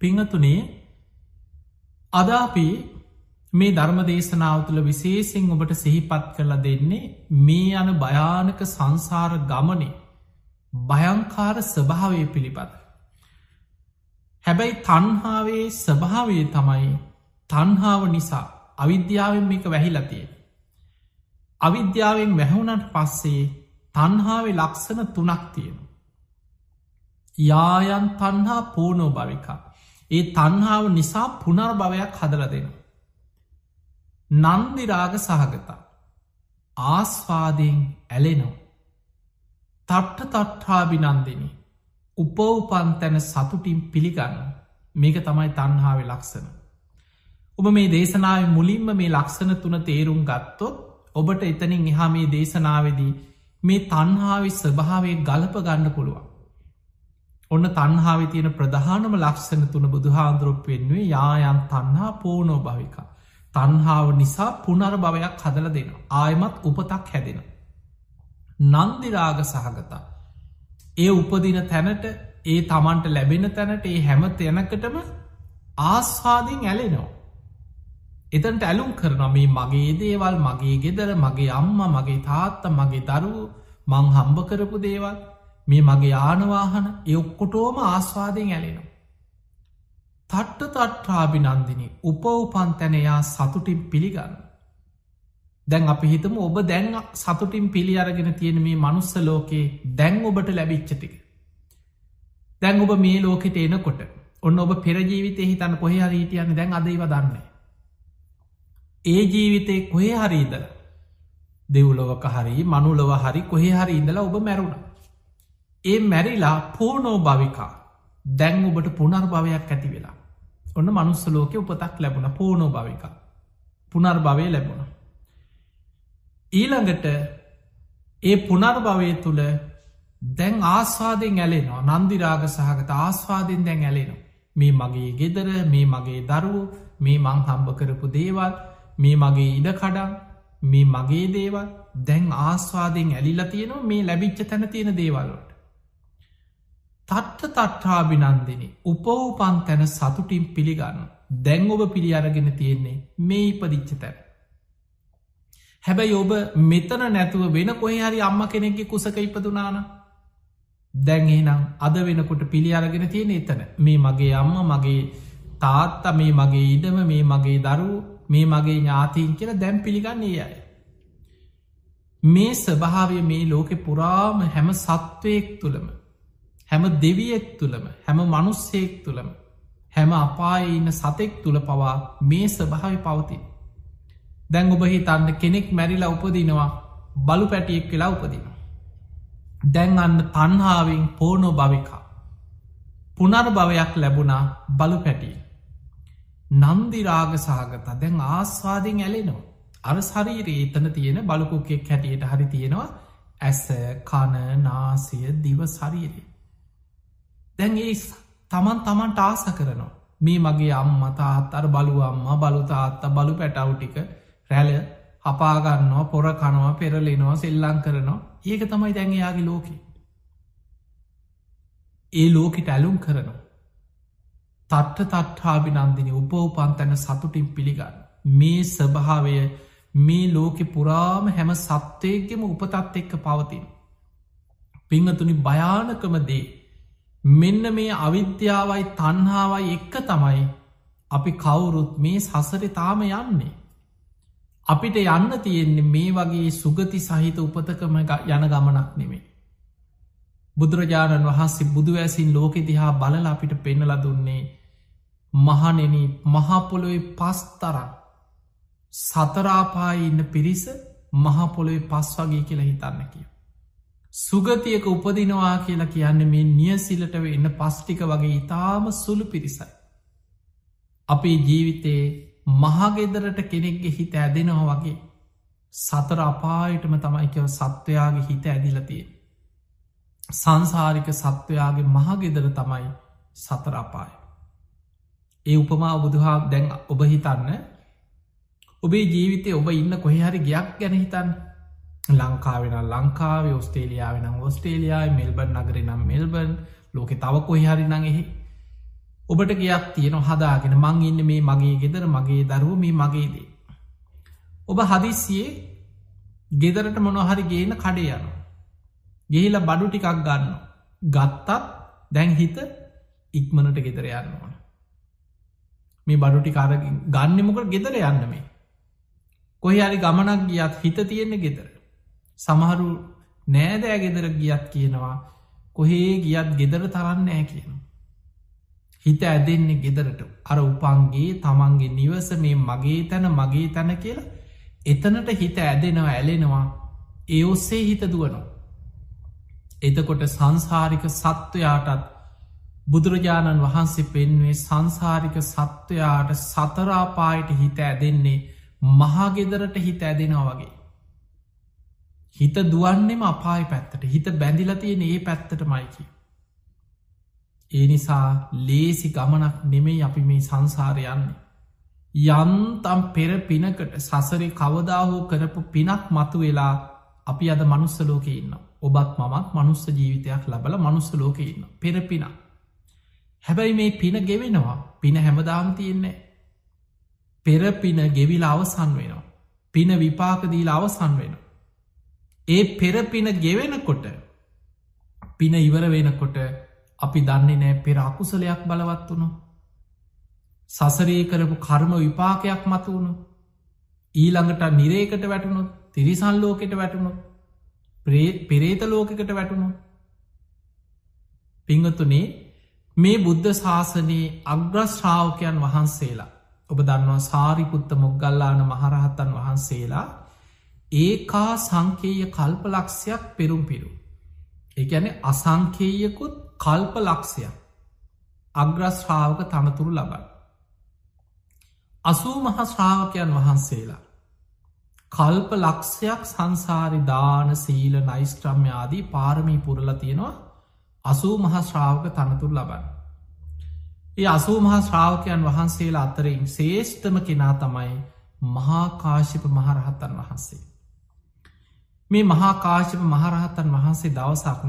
පිංහතුනේ අදාපි මේ ධර්ම දේශනාව තුළ විශේසිෙන් ඔබට සිහිපත් කරලා දෙන්නේ මේ යන භයානක සංසාර ගමනේ භයංකාර ස්වභාවය පිළිබඳ. හැබැයි තන්හාාවේ ස්වභාවය තමයි තන්හාාව නිසා අවිද්‍යාවෙන් මේක වැහිලතිය. අවිද්‍යාවෙන් වැැහුණට පස්සේ තන්හාාවේ ලක්ෂණ තුනක් තියෙන. යායන් තන්හා පූනෝ භවිකා. ඒ තන්හාාව නිසා පුනර් භවයක් හදල දෙෙන. නන්දිරාග සහගතා. ආස්වාදයෙන් ඇලෙනෝ. තට්ට තට්ඨාබිනන්දනි උපවපන් තැන සතුටින් පිළිගන්න මේක තමයි තන්හාාව ලක්ෂණ. ඔබ මේ දේශනාව මුලින්ම මේ ලක්ෂණ තුන තේරුම් ගත්තොත් ඔබට එතනින් එහා මේ දේශනාවදී මේ තන්හාාවි ස්වභාවය ගලප ගන්න පුළුවන්. ඔන්න තන්හාාව තියෙන ප්‍රධානම ලක්ෂණ තුන බුදුහාන්දුරුප වෙන්වේ යායන් තන්හා පෝනෝ භවික. තන්හාාව නිසා පුනර භවයක් හදල දෙන. ආයමත් උපතක් හැදෙන. නන්දිරාග සහගතා. ඒ උපදින තැනට ඒ තමන්ට ලැබෙන තැනට ඒ හැම තැනකටම ආස්වාදෙන් ඇලෙනවා. එතන්ට ඇලුම් කරන මේ මගේ දේවල් මගේ ගෙදර මගේ අම්ම මගේ තාත්ත මගේ දරුව මං හම්බ කරපු දේවල් මේ මගේ ආනවාහන එඔක්කොටෝම ආස්වාදයෙන් ඇලෙනවා. තට්ට තට්ටාබිනන්දිනි උපවපන් තැනයා සතුටින් පිළිගන්න. දැන් අපි හිතම ඔබ දැන් සතුටින් පිළි අරගෙන තියෙන මේ මනුස්ස ලෝකයේ දැන් ඔබට ලැබිච්චටික. දැන් ඔබ මේ ලෝකෙට එනකොට ඔන්න ඔබ පෙරජීවිතය හිතන්න කොහෙ හරීටියන්න දැන් අදයිව දන්නේ. ඒ ජීවිතය කොහේ හරිීදල දෙව්ලොවක හරි මනුලොව හරි කොහේ හරි ඉඳලා ඔබ මැරුණ. ඒ මැරිලා පෝනෝ භවිකා දැන් ඔබට පුනර් භවයක් ඇති වෙලා. ඔන්න මනුස්ස ලෝක උපතක් ලැබුණ පෝනෝ භවිකා. පුනර් භවය ලැබුණ. ඊළඟට ඒ පුනර් භවය තුළ දැන් ආස්වාදෙන් ඇලෙනවා නන්දිරාග සහගත ආස්වාදෙන් දැන් ඇලෙනවා. මේ මගේ ගෙදර මේ මගේ දරුව මේ මං හම්බ කරපු දේවල් මේ මගේ ඉඩ කඩම් මේ මගේ දේවල් දැන් ආස්වාදයෙන් ඇලිලා තියෙනවා මේ ලැබිච්ච තැන තියෙන දේවල්ලට. තට්ට තට්ටාබිනන්දෙන උපවූපන් තැන සතුටින් පිළිගන්න දැන් ඔබ පිළි අරගෙන තියෙන්නේ මේ ඉපදිච්ච තැන. හැබැයි ඔබ මෙතන නැතුව වෙන කොහේ හරි අම්ම කෙනෙක්ගේ කුසක ඉපදුනාන දැන්ඒනම් අද වෙනකොට පිළි අරගෙන තියෙන එතන මේ මගේ අම්ම මගේ තාත්ත මේ මගේ ඉඩම මේ මගේ දරුව මේ මගේ ඥාතීන් කියල දැම් පිළිගන්නේ අය. මේ ස්වභාවය මේ ලෝකෙ පුරාම හැම සත්වයෙක් තුළම හැම දෙවියෙක් තුළම හැම මනුස්සෙක් තුළම හැම අපාය ඉන්න සතෙක් තුළ පවා මේ ස්වභාවි පවතින්. දැන් ඔබ හිතන්න කෙනෙක් මැරිලා උපදිනවා බලු පැටියෙක් වෙලා උපදින. දැන් අන්න තන්හාාවෙන් පෝනෝ භවිකා. පුනර් භවයක් ලැබුණා බලු පැටිය. නන්දිරාග සාගත දැන් ආස්වාදෙන් ඇලෙනවා. අර ශරීරයේ එතන තියෙන බලකුක්කෙක් හැටියට හරි තියෙනවා ඇස කන නාසය දිව ශරීරය. දැන් ඒ තමන් තමන්ට ආස කරනවා. මේ මගේ අම්මතා අත්තර බලු අම්ම බලුතාත්ත බලු පැටව්ටික රැල හපාගන්නවා පොර කනවා පෙරලෙනවා සෙල්ලං කරනවා ඒක තමයි දැන්යාගේ ලෝකෙ. ඒ ලෝකෙට ඇලුම් කරනවා. තට්ට තට්හාබිනන්දිනි උපවපන් තැන සතුටින් පිළිගන්න. මේ ස්වභාවය මේ ලෝකෙ පුරාම හැම සත්වයගෙම උපතත් එක්ක පවතින්. පිංහතුනි භයානකම දේ මෙන්න මේ අවිද්‍යාවයි තන්හාවයි එක්ක තමයි අපි කවුරුත් මේ සසර තාම යන්නේ. අපිට යන්න තියෙන්නේ මේ වගේ සුගති සහිත උපතකම යන ගමනක් නෙමේ. බුදුරජාණන් වහන්සේ බුදුවැසින් ලෝකෙ දිහා බලල අපිට පෙන්නල දුන්නේ මහනෙන මහපොළොවේ පස්තරන් සතරාපායි ඉන්න පිරිස මහපොළොවේ පස් වගේ කියලා හිතන්න කිය. සුගතියක උපදිනවා කියලා කියන්න මේ නියසිලට වෙන්න පස්්ටික වගේ ඉතාම සුළු පිරිසයි. අපේ ජීවිතයේ මහගෙදරට කෙනෙක්ගේ හිත ඇදෙනවා වගේ සතර අපායටම තමයිකව සත්වයාගේ හිත ඇදිලතිය. සංසාරික සත්වයාගේ මහගෙදර තමයි සතර අපාය. ඒ උපමා බුදුහා දැන් ඔබ හිතන්න ඔබේ ජීවිතය ඔබ ඉන්න කොහහරි ගයක් ගැන හිතන්න ලංකාවෙන ලංකාවේ ඔස්ටේලියාව නම් ඔස්ටේලියයා මෙල්බන් නගර නම් මෙල්බන් ලෝකෙ තව කොහහරි නඟෙහි ඔබට ගයක් තියෙන හදාගෙන මං ඉන්න මේ මගේ ගෙදර මගේ දරුව මේ මගේදේ. ඔබ හදිස්සියේ ගෙදරට මොනොහරි ගේන කඩේ යනු. ගිහිල බඩු ටිකක් ගන්න. ගත්තත් දැන් හිත ඉක්මනට ගෙදර යන්න ඕන. මේ බඩුටි කාර ගන්නමකට ගෙදර යන්න මේ. කොහි අරි ගමනක් ගියත් හිත තියෙන්නේ ගෙදර. සමහරු නෑදෑ ගෙදර ගියත් කියනවා කොහේ ගියත් ගෙදර තරන්න ෑ කියනවා. හිත ඇදෙන්නේ ගෙදරට අර උපන්ගේ තමන්ගේ නිවස මේ මගේ තැන මගේ තැන කියලා එතනට හිත ඇදෙනවා ඇලෙනවා ඒ ඔස්සේ හිත දුවනවා. එතකොට සංසාරික සත්වයාටත් බුදුරජාණන් වහන්සේ පෙන්වේ සංසාරික සත්වයාට සතරාපායට හිත ඇදෙන්නේ මහාගෙදරට හිත ඇදෙනවා වගේ. හිත දුවන්නෙම අපායි පැත්තට හිත බැඳිලතියෙන ඒ පැත්තට මයිකි. ඒ නිසා ලේසි ගමනක් නෙමෙයි අපි මේ සංසාරයන්නේ. යන්තම් පෙර පිනකට සසරි කවදාහෝ කරපු පිනක් මතු වෙලා අපි අද මනුස්සලෝක ඉන්න. ඔබත් මමත් මනුස්ස ජීවිතයක් ලබල මනුස්ස ලෝක ඉන්න. පෙරපින. හැබැයි මේ පින ගෙවෙනවා පින හැමදාම් තියෙන්නේ. පෙරපින ගෙවිලා අවසන් වෙනවා. පින විපාකදීල අවසන් වෙන. ඒ පෙරපින ගෙවෙනකොට පින ඉවර වෙනකොට අපි දන්නේ නෑ පෙර අකුසලයක් බලවත් වුණු. සසරේ කරපු කර්ම විපාකයක් මතු වුණු. ඊළඟට නිරේකට වැටුණු තිරිසන් ලෝකෙට වැටුණු පෙරේත ලෝකකට වැටුණු. පිංගතුනේ මේ බුද්ධ ශාසනයේ අග්‍රශ්‍රාවකයන් වහන්සේලා ඔබ දන්නවා සාරිපුත්ත මොග්ගල්ලාන මහරහත්තන් වහන්සේලා ඒකා සංකේය කල්පලක්ෂයක් පෙරුම් පිරු. ඒගැන අසංකේයකුත් කල්ප ලක්ෂයක් අග්‍රශ්‍රාවක තනතුරු ලබන්. අසූ මහ ශ්‍රාවකයන් වහන්සේලා. කල්ප ලක්ෂයක් සංසාරිධාන සීල නයිස්ට්‍රම්්‍යාදී පාරමී පුරල තියෙනවා අසූ මහ ශ්‍රාවක තනතුර ලබන්න. ඒ අසූ මහා ශ්‍රාවකයන් වහන්සේලා අතරින් ශේෂ්ඨම කෙනා තමයි මහාකාශිප මහරහත්තන් වහන්සේ. මේ මහාකාශිප මහරහත්තන් වහන්සේ දවසක්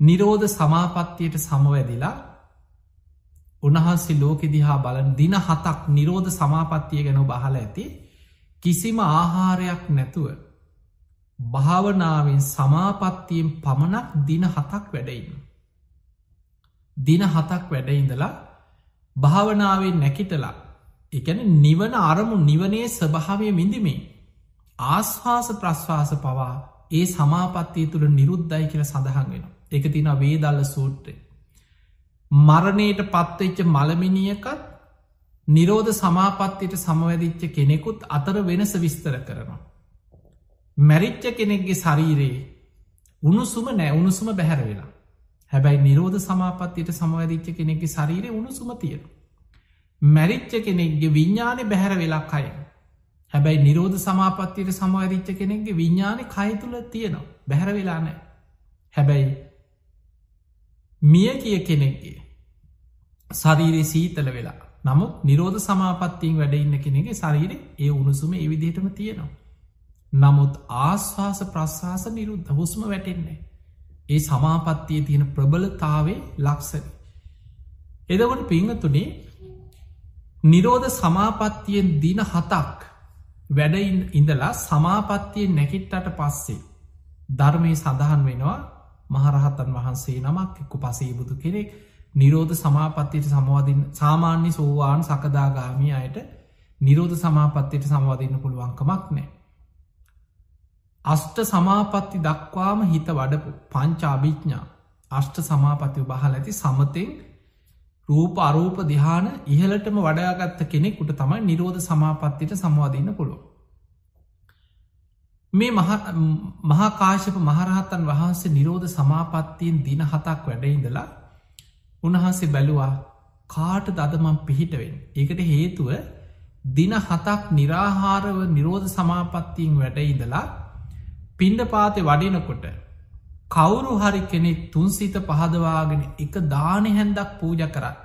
නිරෝධ සමාපත්තියට සමවැදිලා උන්හන්සේ ලෝකෙ දිහා බලන් දින හතක් නිරෝධ සමාපත්තිය ගැන බහල ඇති කිසිම ආහාරයක් නැතුව භාවනාවෙන් සමාපත්තියෙන් පමණක් දින හතක් වැඩඉන්න. දින හතක් වැඩඉඳලා භාවනාවෙන් නැකිටලා එකන නිවන අරමු නිවනේ ස්වභාවය මිඳිමේ ආස්වාස ප්‍රශ්වාස පවා ඒ සමාපත්තිය තුළ නිරුද්ධයි කියල සඳහන් වෙන එක තින වේදල්ල සූට්‍රය මරණයට පත්වෙච්ච මළමිනියකත් නිරෝධ සමාපත්තියට සමවැදිච්ච කෙනෙකුත් අතර වෙනස විස්තර කරනවා. මැරිච්ච කෙනෙක්ගේ ශරීරයේ උණුසුම නෑ උණුසුම බැහැර වෙලා හැබැයි නිරෝධ සමාපත්තියට සමවැදිච්ච කෙනෙක්ගේ ශරීරය උණුසුම තියෙන. මැරිච්ච කෙනෙක්ගේ විඤ්ඥානය බැහැර වෙලා කය හැබැයි නිරෝධ සමාපත්තියට සමවැදිච්ච කෙනෙක්ගේ විඤ්ඥානය කය තුළ තියෙනවා බැහැර වෙලා නෑ හැබැයි මිය කිය කෙනෙක්ගේ ශරීරය සීතල වෙලා නමුත් නිරෝධ සමාපත්තියෙන් වැඩඉන්න කෙනෙගේ ශරීර ඒ උණුසුම එවිදිටම තියෙනවා. නමුත් ආශ්වාස ප්‍රශ්වාස නිරුද්ධ හුස්ම වැටෙන්නේ. ඒ සමාපත්තිය තියෙන ප්‍රබලතාවේ ලක්සන. එදකොට පිංහතුනේ නිරෝධ සමාපත්තියෙන් දින හතක් වැඩ ඉඳලා සමාපත්තියෙන් නැකිට්ටට පස්සේ ධර්මය සඳහන් වෙනවා මහරහතන් වහන්සේ නමක් එක්කු පසේ බුදු කෙනෙක් නිරෝධ සමාපත්තියට සමවදින් සාමාන්‍ය සෝවාන් සකදාගාමී අයට නිරෝධ සමාපත්තියට සමවදින්න පුළුවන්කමක් නෑ. අෂ්ට සමාපත්ති දක්වාම හිත වඩපු පංචාභිඥා අෂ්ට සමාපතිව බහල ඇති සමතෙන් රූප අරූප දිහාන ඉහලටම වඩාගත්ත කෙනෙකුට තමයි නිරෝධ සමාපත්තිට සමවාදන්න පුළුව. මේ මහාකාශප මහරහතන් වහන්සේ නිරෝධ සමාපත්තියෙන් දින හතක් වැඩඉඳලා උන්හන්සේ බැලුවා කාට දදමම් පිහිටවෙන්. ඒකට හේතුව දින හතක් නිරාහාරව නිරෝධ සමාපත්තියෙන් වැඩඉඳලා පින්ඩ පාතය වඩිනකොට කවුරු හරි කෙනෙක් තුන්සිත පහදවාගෙන එක දානෙ හැන්දක් පූජ කරත්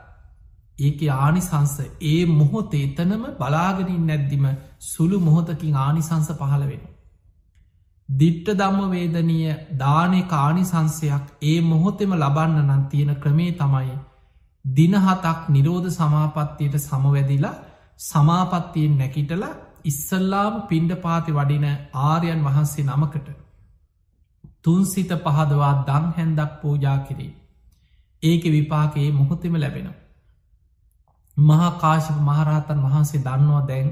ඒක ආනිසංස ඒ මොහොත එතනම බලාගෙනින් නැද්දිම සුළු මොහොතකින් ආනිසංස පහළ වෙන. දිට්ට දම්ම වේදනීය දානය කානිසංසයක් ඒ මොහොතෙම ලබන්න නම් තියෙන ක්‍රමේ තමයි දිනහතක් නිරෝධ සමාපත්තියට සමවැදිලා සමාපත්තියෙන් නැකිටල ඉස්සල්ලාම පින්ඩ පාති වඩින ආරයන් වහන්සේ නමකට තුන්සිත පහදවා දං හැන්දක් පූජා කිරේ. ඒක විපාකයේ මොහොතෙම ලැබෙනවා. මහා කාශප මහරහතන් වහන්සේ දන්නවා දැන්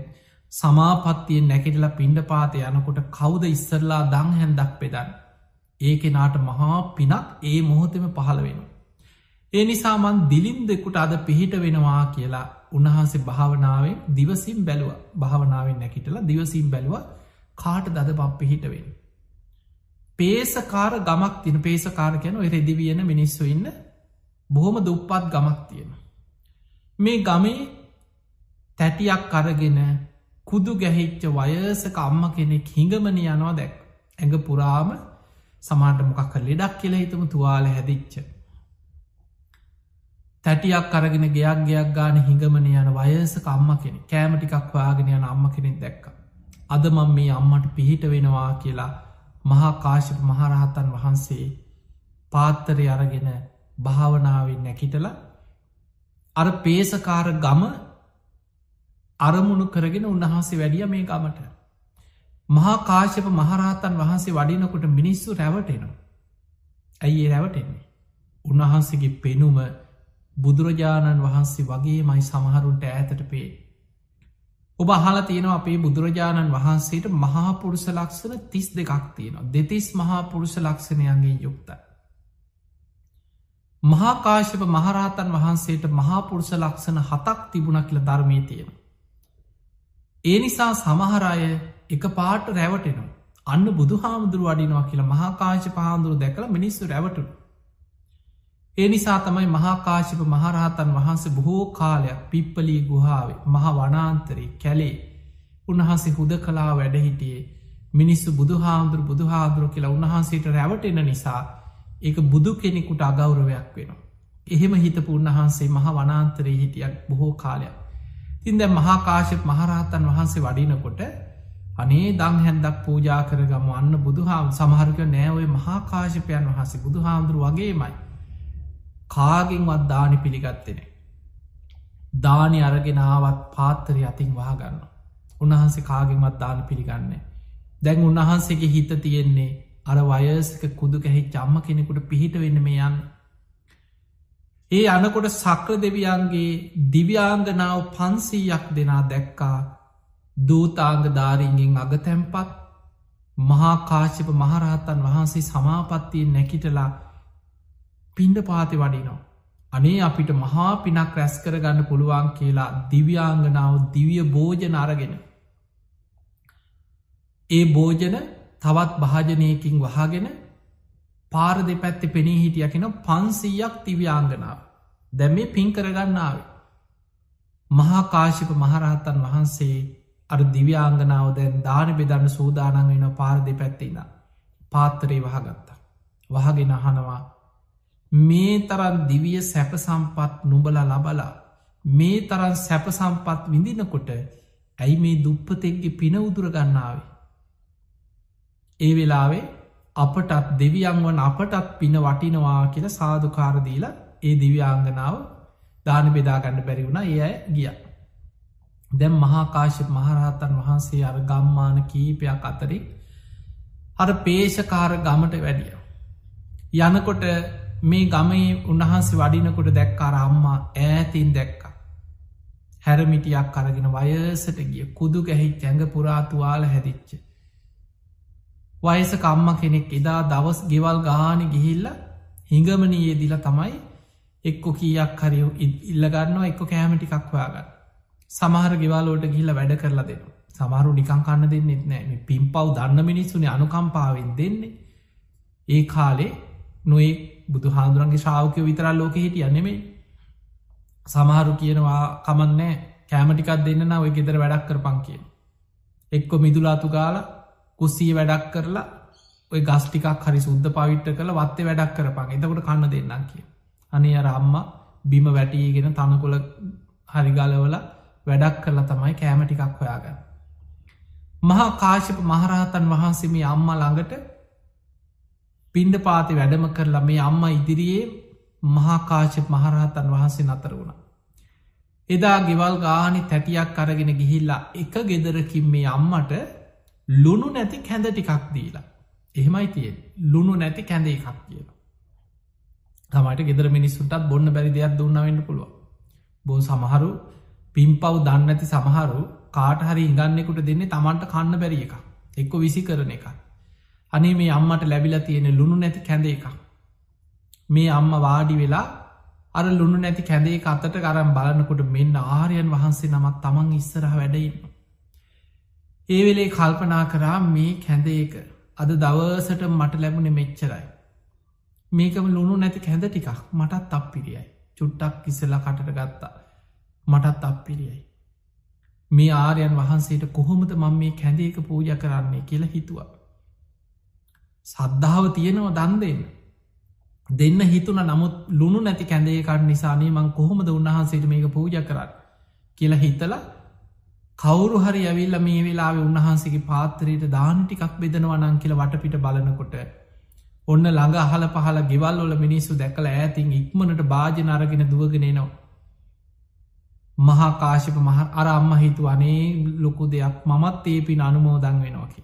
සමාපත්තියෙන් නැකිටලා පින්ඩ පාතය යනකොට කවුද ඉස්සරලා දං හැන්දක් පෙදන්න. ඒක නාට මහා පිනක් ඒ මොහොතෙම පහළ වෙන. ඒ නිසාමන් දිලින් දෙකුට අද පිහිට වෙනවා කියලා උන්වහන්සේ භාවනාවෙන් දිවසිම් බැලුව භාවනාවෙන් නැකිටලා දිවසිම් බැලුව කාට දද පම් පිහිටවෙන්. පේසකාර ගමක් තින පේසකාර කියන රෙදිවියන මිනිස්සු ඉන්න බොහොම දුප්පත් ගමක් තියෙන. මේ ගමේ තැටියක් අරගෙන කුදු ගැහිච්ච වයසක අම්ම කෙනෙක් හිඟමන යනවා දැක් ඇඟ පුරාම සමාට මොකක් ලෙඩක් කියලා හිතම තුවාල හැදිච්ච. තැටියක් අරගෙන ගයක් ගයක් ගාන හිඟමන යන වයසක අම්ම කෙනෙ කෑමටිකක් වාගෙන යන අම්ම කෙනෙක් දැක්ක. අද මං මේ අම්මට පිහිට වෙනවා කියලා මහා කාශප මහරහතන් වහන්සේ පාත්තරය අරගෙන භාවනාවෙන් නැකිටල අර පේසකාර ගම අරමුණු කරගෙන උන්වහන්සේ වැඩිය මේ ගමට මහා කාශප මහරහතන් වහන්සේ වඩිනකොට මිනිස්සු රැවටෙනවා. ඇයි ඒ රැවටෙන්නේ. උන්වහන්සේගේ පෙනුම බුදුරජාණන් වහන්සේ වගේ මයි සමහරුන්ට ඇතට පේ. ඔබ අහලා තියෙනවා අපේ බුදුරජාණන් වහන්සේට මහා පුරුෂ ලක්ෂණ තිස් දෙකක් තියෙනවා දෙතිස් මහා පුරුෂ ලක්ෂණයන්ගේ යුක්තයි. මහාකාශප මහරහතන් වහන්සේට මහාපුරුෂ ලක්ෂණ හතක් තිබුණ කියල ධර්මී තියෙන. ඒ නිසා සමහරය එක පාට රැවටෙනවා අන්න බුදු හාමුදුරු වඩිනවා කියලා මහාකාශ පහාදුරු දැකළ මිනිස්සු රැවටු. ඒ නිසා තමයි මහාකාශිප මහරහතන් වහන්සේ බොහෝ කාලයක් පිප්පලී ගුහාාවේ මහ වනාන්තරේ කැලේ උන්වහන්සේ හුද කලා වැඩහිටියේ මිනිස්සු බුදු හාමුදුරු බුදු හාදුරු කියලා උන්වහන්සේට රැවටෙන නිසා ඒක බුදු කෙනෙකුට අගෞරවයක් වෙනවා. එහෙම හිතපු උන්වහන්සේ මහ වනාන්තරයේ හිටියක් බොහෝ කාලයක්. තින්ද මහාකාශප මහරහතන් වහන්සේ වඩිනකොට අනේ දං හැන්දක් පූජා කරගම අන්න බුදුහාම සමහරක නෑඔය මහාකාශපයන් වහසේ බුදු හාමුදුරු වගේමයි. කාගෙන්වත් දානි පිළිගත්තෙන. දානි අරගෙනාවත් පාත්තරය අතින් වහගන්න. උන්වහන්සේ කාගෙන්වත් දාන පිළිගන්නේ. දැන් උන්වහන්සේගේ හිත තියෙන්නේ අර වයසක kudu ගැහි චම්ම කෙනෙකුට පිහිට වෙන්න මේ යන්න. ඒ අනකොට සක්‍ර දෙවියන්ගේ දිව්‍යාංගනාව පන්සීයක් දෙනා දැක්කා දූතාංග ධාරීගෙන් අග තැම්පත් මහාකාශප මහරහතන් වහන්සේ සමාපත්තියෙන් නැකිටලා පින්ඩ පාති වඩිනවා. අනේ අපිට මහා පිනක් රැස් කරගන්න පුළුවන් කියලා දිව්‍යාංගනාව දිවිය භෝජන අරගෙන. ඒ භෝජන තවත් භාජනයකින් වහගෙන පාර දෙපැත්ති පෙනී හිටියකෙන පන්සීයක් තිව්‍යාංගනාව දැම් මේ පින් කරගන්නාව. මහාකාශිප මහරහතන් වහන්සේ අර දිව්‍යාංගනාව දැන් දාන බෙදන්න සූදානන් වෙන පාර දෙපැත්තින්න පාත්තරේ වහගත්තා. වහගෙන අහනවා මේ තරන් දිවිය සැප සම්පත් නුබල ලබලා මේ තරන් සැප සම්පත් විඳිනකොට ඇයි මේ දුප්පතෙක්ගේ පින උදුරගන්නාවේ. ඒ වෙලාවේ අපටත් දෙවියන්වන් අපටත් පින වටිනවා කියල සාධකාරදීල ඒ දිව්‍යාංගනාව දාන බෙදාගන්න බැරි වුණ ඒ අය ගිය. දැම් මහාකාශප මහරහතන් වහන්සේ අර ගම්මාන කීපයක් අතරින් අර පේෂකාර ගමට වැඩිය. යනකොට මේ ගමේ උන්වහන්සේ වඩිනකොට දැක්කාර අම්මා ඈතින් දැක්ක. හැරමිටියක් අරගෙන වයසට ගිය කුදු ගැහිච් ඇඟ පුරාතුවාල හැදිච්ච. වයස කම්ම කෙනෙක් එදා දවස් ගෙවල් ගාන ගිහිල්ල හිඟමනයේ දිල තමයි එක්කො කීයක් හරි ඉල්ලගන්නවා එක්ක කෑමටිකක් හොයාගන්න. සමහර ගෙවාලෝට ගිහිල වැඩ කරලා දෙන්න සමහරු නිකං කන්න දෙන්නෙත් නෑ පින් පව් දන්න මිනිස්සුනේ අනුකම්පාවෙන් දෙන්නේ. ඒ කාලේ නොේ බුදු හාදුරන්ගේ ශාවකය විතරල් ලෝක හිටිය නෙමේ සමහරු කියනවා කමන්නෑ කෑමටිකක් දෙන්න ඔය ගෙදර වැඩක් කරපං කිය. එක්කො මිදුලාතු ගාල කුස්සී වැඩක් කරලා ඔය ගස්ටිකක් හරි සුද්ද පවිට්ට කළ වත්තේ වැඩක් කරපන් එතකොට කන්න දෙන්නම් කිය. අනේ අර අම්ම බිම වැටීගෙන තනකොළ හරිගලවල වැඩක් කරලා තමයි කෑමටිකක් හොයාගන්න. මහා කාශප මහරහතන් වහන්සේ මේ අම්ම ළඟට පින්ඩ පාති වැඩම කරලා මේ අම්ම ඉදිරියේ මහාකාශප මහරහතන් වහන්සේ නතර වුණ. එදා ගෙවල් ගානි තැටියක් අරගෙන ගිහිල්ලා එක ගෙදරකින් මේ අම්මට ලුණු නැති කැඳ ටිකක් දීලා. එහෙමයි තියෙන් ලුණු නැති කැඳ එකක් කියලා. තමට ගෙදර මිනිස්සුන්ටත් බොන්න බැරි දෙයක් දුන්නවෙන්න පුළුව. බෝ සමහරු පිම්පව් දන්න ඇති සමහරු කාට හරි ඉගන්නෙකුට දෙන්නේ තමන්ට කන්න බැරි එක එක්ක විසි කරන එක. අනේ මේ අම්මට ලැබිලා තියෙන ලුණු නැති කැඳ එක. මේ අම්ම වාඩි වෙලා අර ලුණු නැති කැදේ අතට කරම් බලන්නකොට මෙන්න ආරයන් වහන්සේ නමත් තමන් ඉස්සරහ වැඩඉන්න. ඒ වෙලේ කල්පනා කරා මේ කැඳේක අද දවසට මට ලැබුණේ මෙච්චරයි. මේකම ලුණු නැති කැඳ ටිකක් මටත් අප්පිරියයි චුට්ටක් ඉස්සලා කටට ගත්තා මටත් අප්පිරියයි. මේ ආරයන් වහන්සේට කොහොමද මං මේ කැඳේක පූජ කරන්නේ කියලා හිතුව. සද්ධාව තියෙනවා දන් දෙන්න. දෙන්න හිතුන නමුත් ලුණු නැති කැඳේකට නිසානේ මං කොහොමද උන්වහන්සේට මේක පූජ කරන්න කියලා හිතලා කවුරු හරි ඇවිල්ල මේ වෙලාව උන්වහන්සේගේ පාත්‍රයට දාන ටිකක් බෙදනවනං කියල වටපිට බලනකොට ඔන්න ළඟ අහල පහල ගෙවල්ලොල මිනිස්සු දැකල ඇතින් ඉක්මනට භාජන අරගෙන දුවගෙනනවා. මහා කාශප මහ අර අම්ම හිතු අනේ ලොකු දෙයක් මමත් ඒපින අනුමෝදං වෙනවාකි.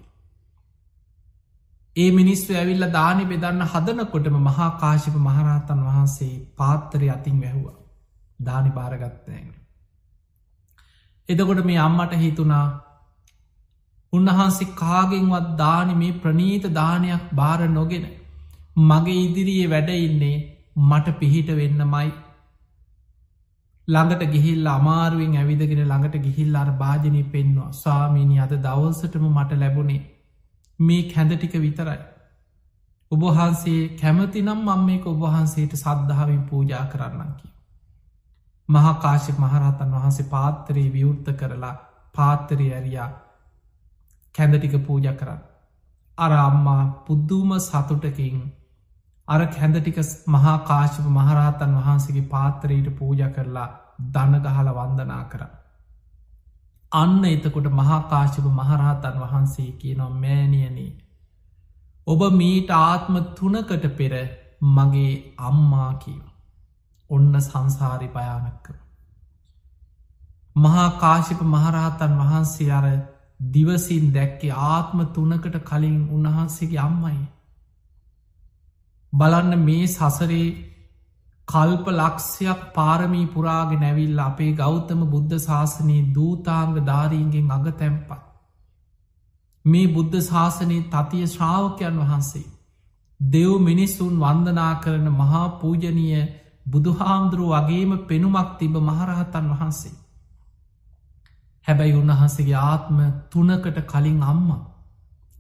ඒ මිනිස්ව ඇවිල්ල දානි බෙදන්න හදනකොටම මහා කාශප මහරහතන් වහන්සේ පාත්තරය අතින් වැැහවා දානි භාරගත්තෑන්. එදකොට මේ අම්මට හිතුනා උන්වහන්සේ කාගෙන්වත් දානි මේ ප්‍රනීත දානයක් භාර නොගෙන මගේ ඉදිරියේ වැඩඉන්නේ මට පිහිට වෙන්න මයි ළඟට ගිහිල් අමාරුවෙන් ඇවිදගෙන ළඟට ගිහිල් අර භාජනය පෙන්වා ස්වාමීනි අද දවසටම මට ලැබුණේ මේ කැඳටික විතරයි. ඔබහන්සේ කැමතිනම් මං මේක ඔබහන්සේට සද්ධාවින් පූජා කරන්නකි. මහාකාශ මහරහතන් වහන්සේ පාත්තරයේ විවෘත්ත කරලා පාත්තරය ඇරයා කැඳටික පූජ කරන්න. අර අම්මා පුද්දුම සතුටකින් අර කැඳටික මහා කාශප මහරහතන් වහන්සේගේ පාත්තරයට පූජ කරලා දනගහල වන්දනා කර. අන්න එතකොට මහාකාශප මහරහතන් වහන්සේ කියනවා මෑනියනේ. ඔබ මීට ආත්ම තුනකට පෙර මගේ අම්මා කියව. ඔන්න සංසාරි භයානක්ක. මහා කාශිප මහරහතන් වහන්සේ අර දිවසින් දැක්කේ ආත්ම තුනකට කලින් උන්වහන්සේගේ අම්මයි. බලන්න මේ සසරේ කල්ප ලක්ෂයක් පාරමී පුරාගෙන නැවිල් අපේ ගෞතම බුද්ධ ශාසනයේ දූතාංග ධාරීන්ගෙන් අග තැම්පත්. මේ බුද්ධ ශාසනයේ තතිය ශ්‍රාවකයන් වහන්සේ. දෙව් මිනිස්සුන් වන්දනා කරන මහා පූජනීය බුදුහාමුදුරුව වගේම පෙනුමක් තිබ මහරහතන් වහන්සේ. හැබැයි උන්වහන්සේගේ ආත්ම තුනකට කලින් අම්ම.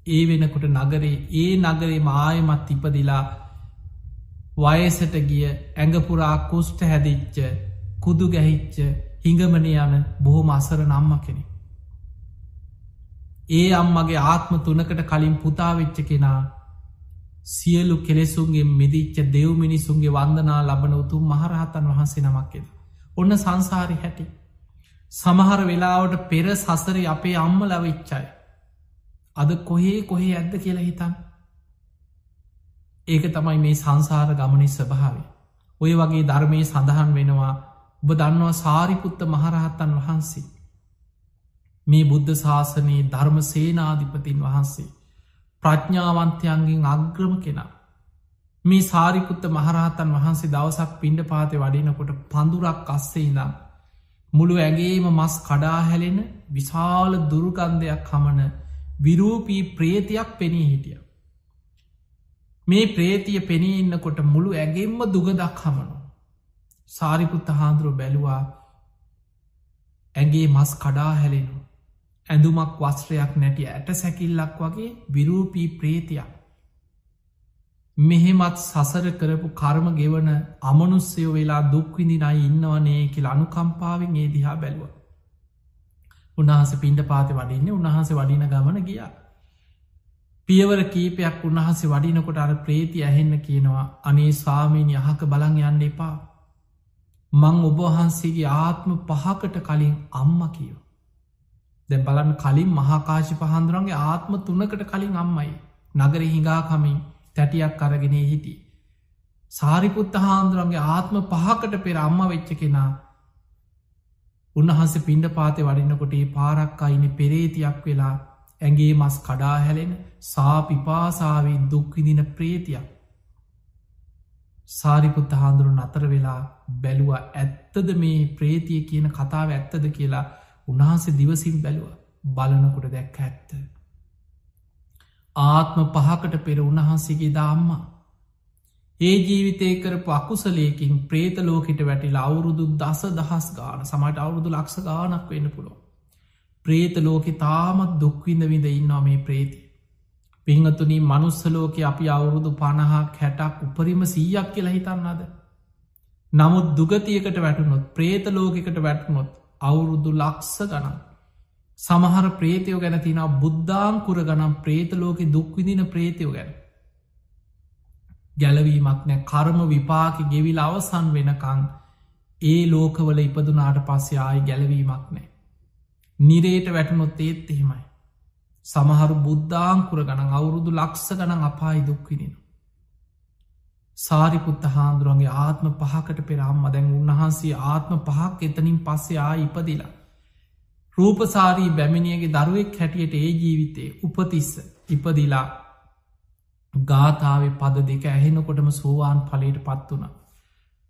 ඒ වෙනකොට නගරේ ඒ නගරේ මායමත් ඉපදිලා වයසට ගිය ඇඟපුරා කුෂ්ට හැදිච්ච කුදු ගැහිච්ච හිඟමන යන බොහොම අසර නම්ම කෙනෙ. ඒ අම්මගේ ආත්ම තුනකට කලින් පුතාවෙච්ච කෙනා සියලු කෙලෙසුන්ගේ මිදිච්ච දෙව් මිනිසුන්ගේ වන්දනා ලබන උතුම් මහරහතන් වහන්සේ නමක්කෙද. ඔන්න සංසාරි හැටි. සමහර වෙලාවට පෙර සසර අපේ අම්ම ලවිච්චයි. අද කොහේ කොහේ ඇද්ද කියලා හිතන් ඒක තමයි මේ සංසාර ගමනි ස්වභාව. ඔය වගේ ධර්මය සඳහන් වෙනවා ඔබ දන්නවා සාරිපුත්ත මහරහත්තන් වහන්සේ. මේ බුද්ධ ශාසනයේ ධර්ම සේනාධිපතින් වහන්සේ. ප්‍රඥාවන්තයන්ගෙන් අග්‍රම කෙනා. මේ සාරිපුත්ත මහරහතන් වහන්සේ දවසක් පිණ්ඩ පාතය වඩිනකොට පඳුරක් අස්සේ ඉඳම්. මුළු ඇගේම මස් කඩා හැලෙන විශාල දුරුගන්ධයක් හමන විරූපී ප්‍රේතියක් පෙනී හිටිය. මේ ප්‍රේතිය පෙනී ඉන්නකොට මුළු ඇගෙන්ම දුගදක් හමනු. සාරිපුත්ත හාන්දුරුව බැලුවා ඇගේ මස් කඩා හැලෙනු. ඇඳුමක් වස්ත්‍රයක් නැති ඇට සැකිල්ලක් වගේ විරූපී ප්‍රේතියක්. මෙහෙමත් සසර කරපු කර්ම ගෙවන අමනුස්සයෝ වෙලා දුක්විඳිනයි ඉන්නවනේ කියල අනුකම්පාවෙන් ඒ දිහා බැලුව. උන්හස පින්ඩ පාති වඩින්න උන්හස වඩින ගමන ගියා. පියවර කීපයක් උන්වහසේ වඩිනකොට අර ප්‍රේති ඇහෙන්න කියනවා අනේ ස්වාමීනි අහක බලං යන්න එපා. මං ඔබහන්සේගේ ආත්ම පහකට කලින් අම්ම කියෝ. දැ බලන්න කලින් මහාකාශ පහන්දුරන්ගේ ආත්ම තුනකට කලින් අම්මයි නගර හිඟාකමින් තැටියක් අරගෙනේ හිටි. සාරිපුත්ත හාන්දුරන්ගේ ආත්ම පහකට පෙර අම්ම වෙච්ච කෙනා උන්වහන්සේ පින්ඩ පාතය වඩින්නකොට ඒ පාරක් අයින පෙරේතියක් වෙලා ඇගේ මස් කඩා හැලෙන සාපිපාසාාවෙන් දුක්විදින ප්‍රේතියක් සාරිපුත්ත හාන්දුරුන් අතර වෙලා බැලුව ඇත්තද මේ ප්‍රේතිය කියන කතාව ඇත්තද කියලා උන්හන්සේ දිවසිම් බැලුව බලනකොට දැක්ක ඇත්ත. ආත්ම පහකට පෙර උන්වහන්සේගේ දාම්මා. ඒ ජීවිතය කරපු අකුසලයකින් ප්‍රේත ලෝකට වැටිලා අවුරුදු දස දහස් ගාන සමට අවුරුදු ලක්ෂ ගානක් වෙන්න පුළො. ප්‍රේත ලෝකෙ තාමත් දුක්විඳ විඳ ඉන්නවා මේ ප්‍රේති. පිංහතුනී මනුස්සලෝක අපි අවුරුදු පණහා හැටක් උපරිම සීයක් කියලා හිතන්නද. නමුත් දුගතියකට වැටුනොත් ප්‍රේත ලෝකෙකට වැටනොත් අවුරුදු ලක්ස ගණන්. සමහර ප්‍රේතයෝ ගැන තින බුද්ධාංකුර ගනම් ප්‍රේතලෝක දුක්විදින ප්‍රේතයෝ ගැන. ගැලවීමක් නෑ කර්ම විපාක ගෙවිල අවසන් වෙනකං ඒ ලෝකවල ඉපදුනාට පස්සේ ආයි ගැලවීමක් නෑ. නිරේට වැටනොත් ඒත් එහෙමයි. සමහරු බුද්ධාංකුර ගණන් අවුරුදු ලක්ෂ ගණන් අපායි දුක්විනින. සාරිපුත්ත හාන්දුරුවන්ගේ ආත්ම පහකට පෙරම්ම දැන් උන්වහන්සේ ආත්ම පහක් එතනින් පස්සේ ආ ඉපදිලා. රූපසාරී බැමිණියගේ දරුවෙක් හැටියට ඒ ජීවිතේ උපතිස්ස ඉපදිලා ගාථාව පද දෙක ඇහෙනකොටම සෝවාන් පලට පත් වුණ.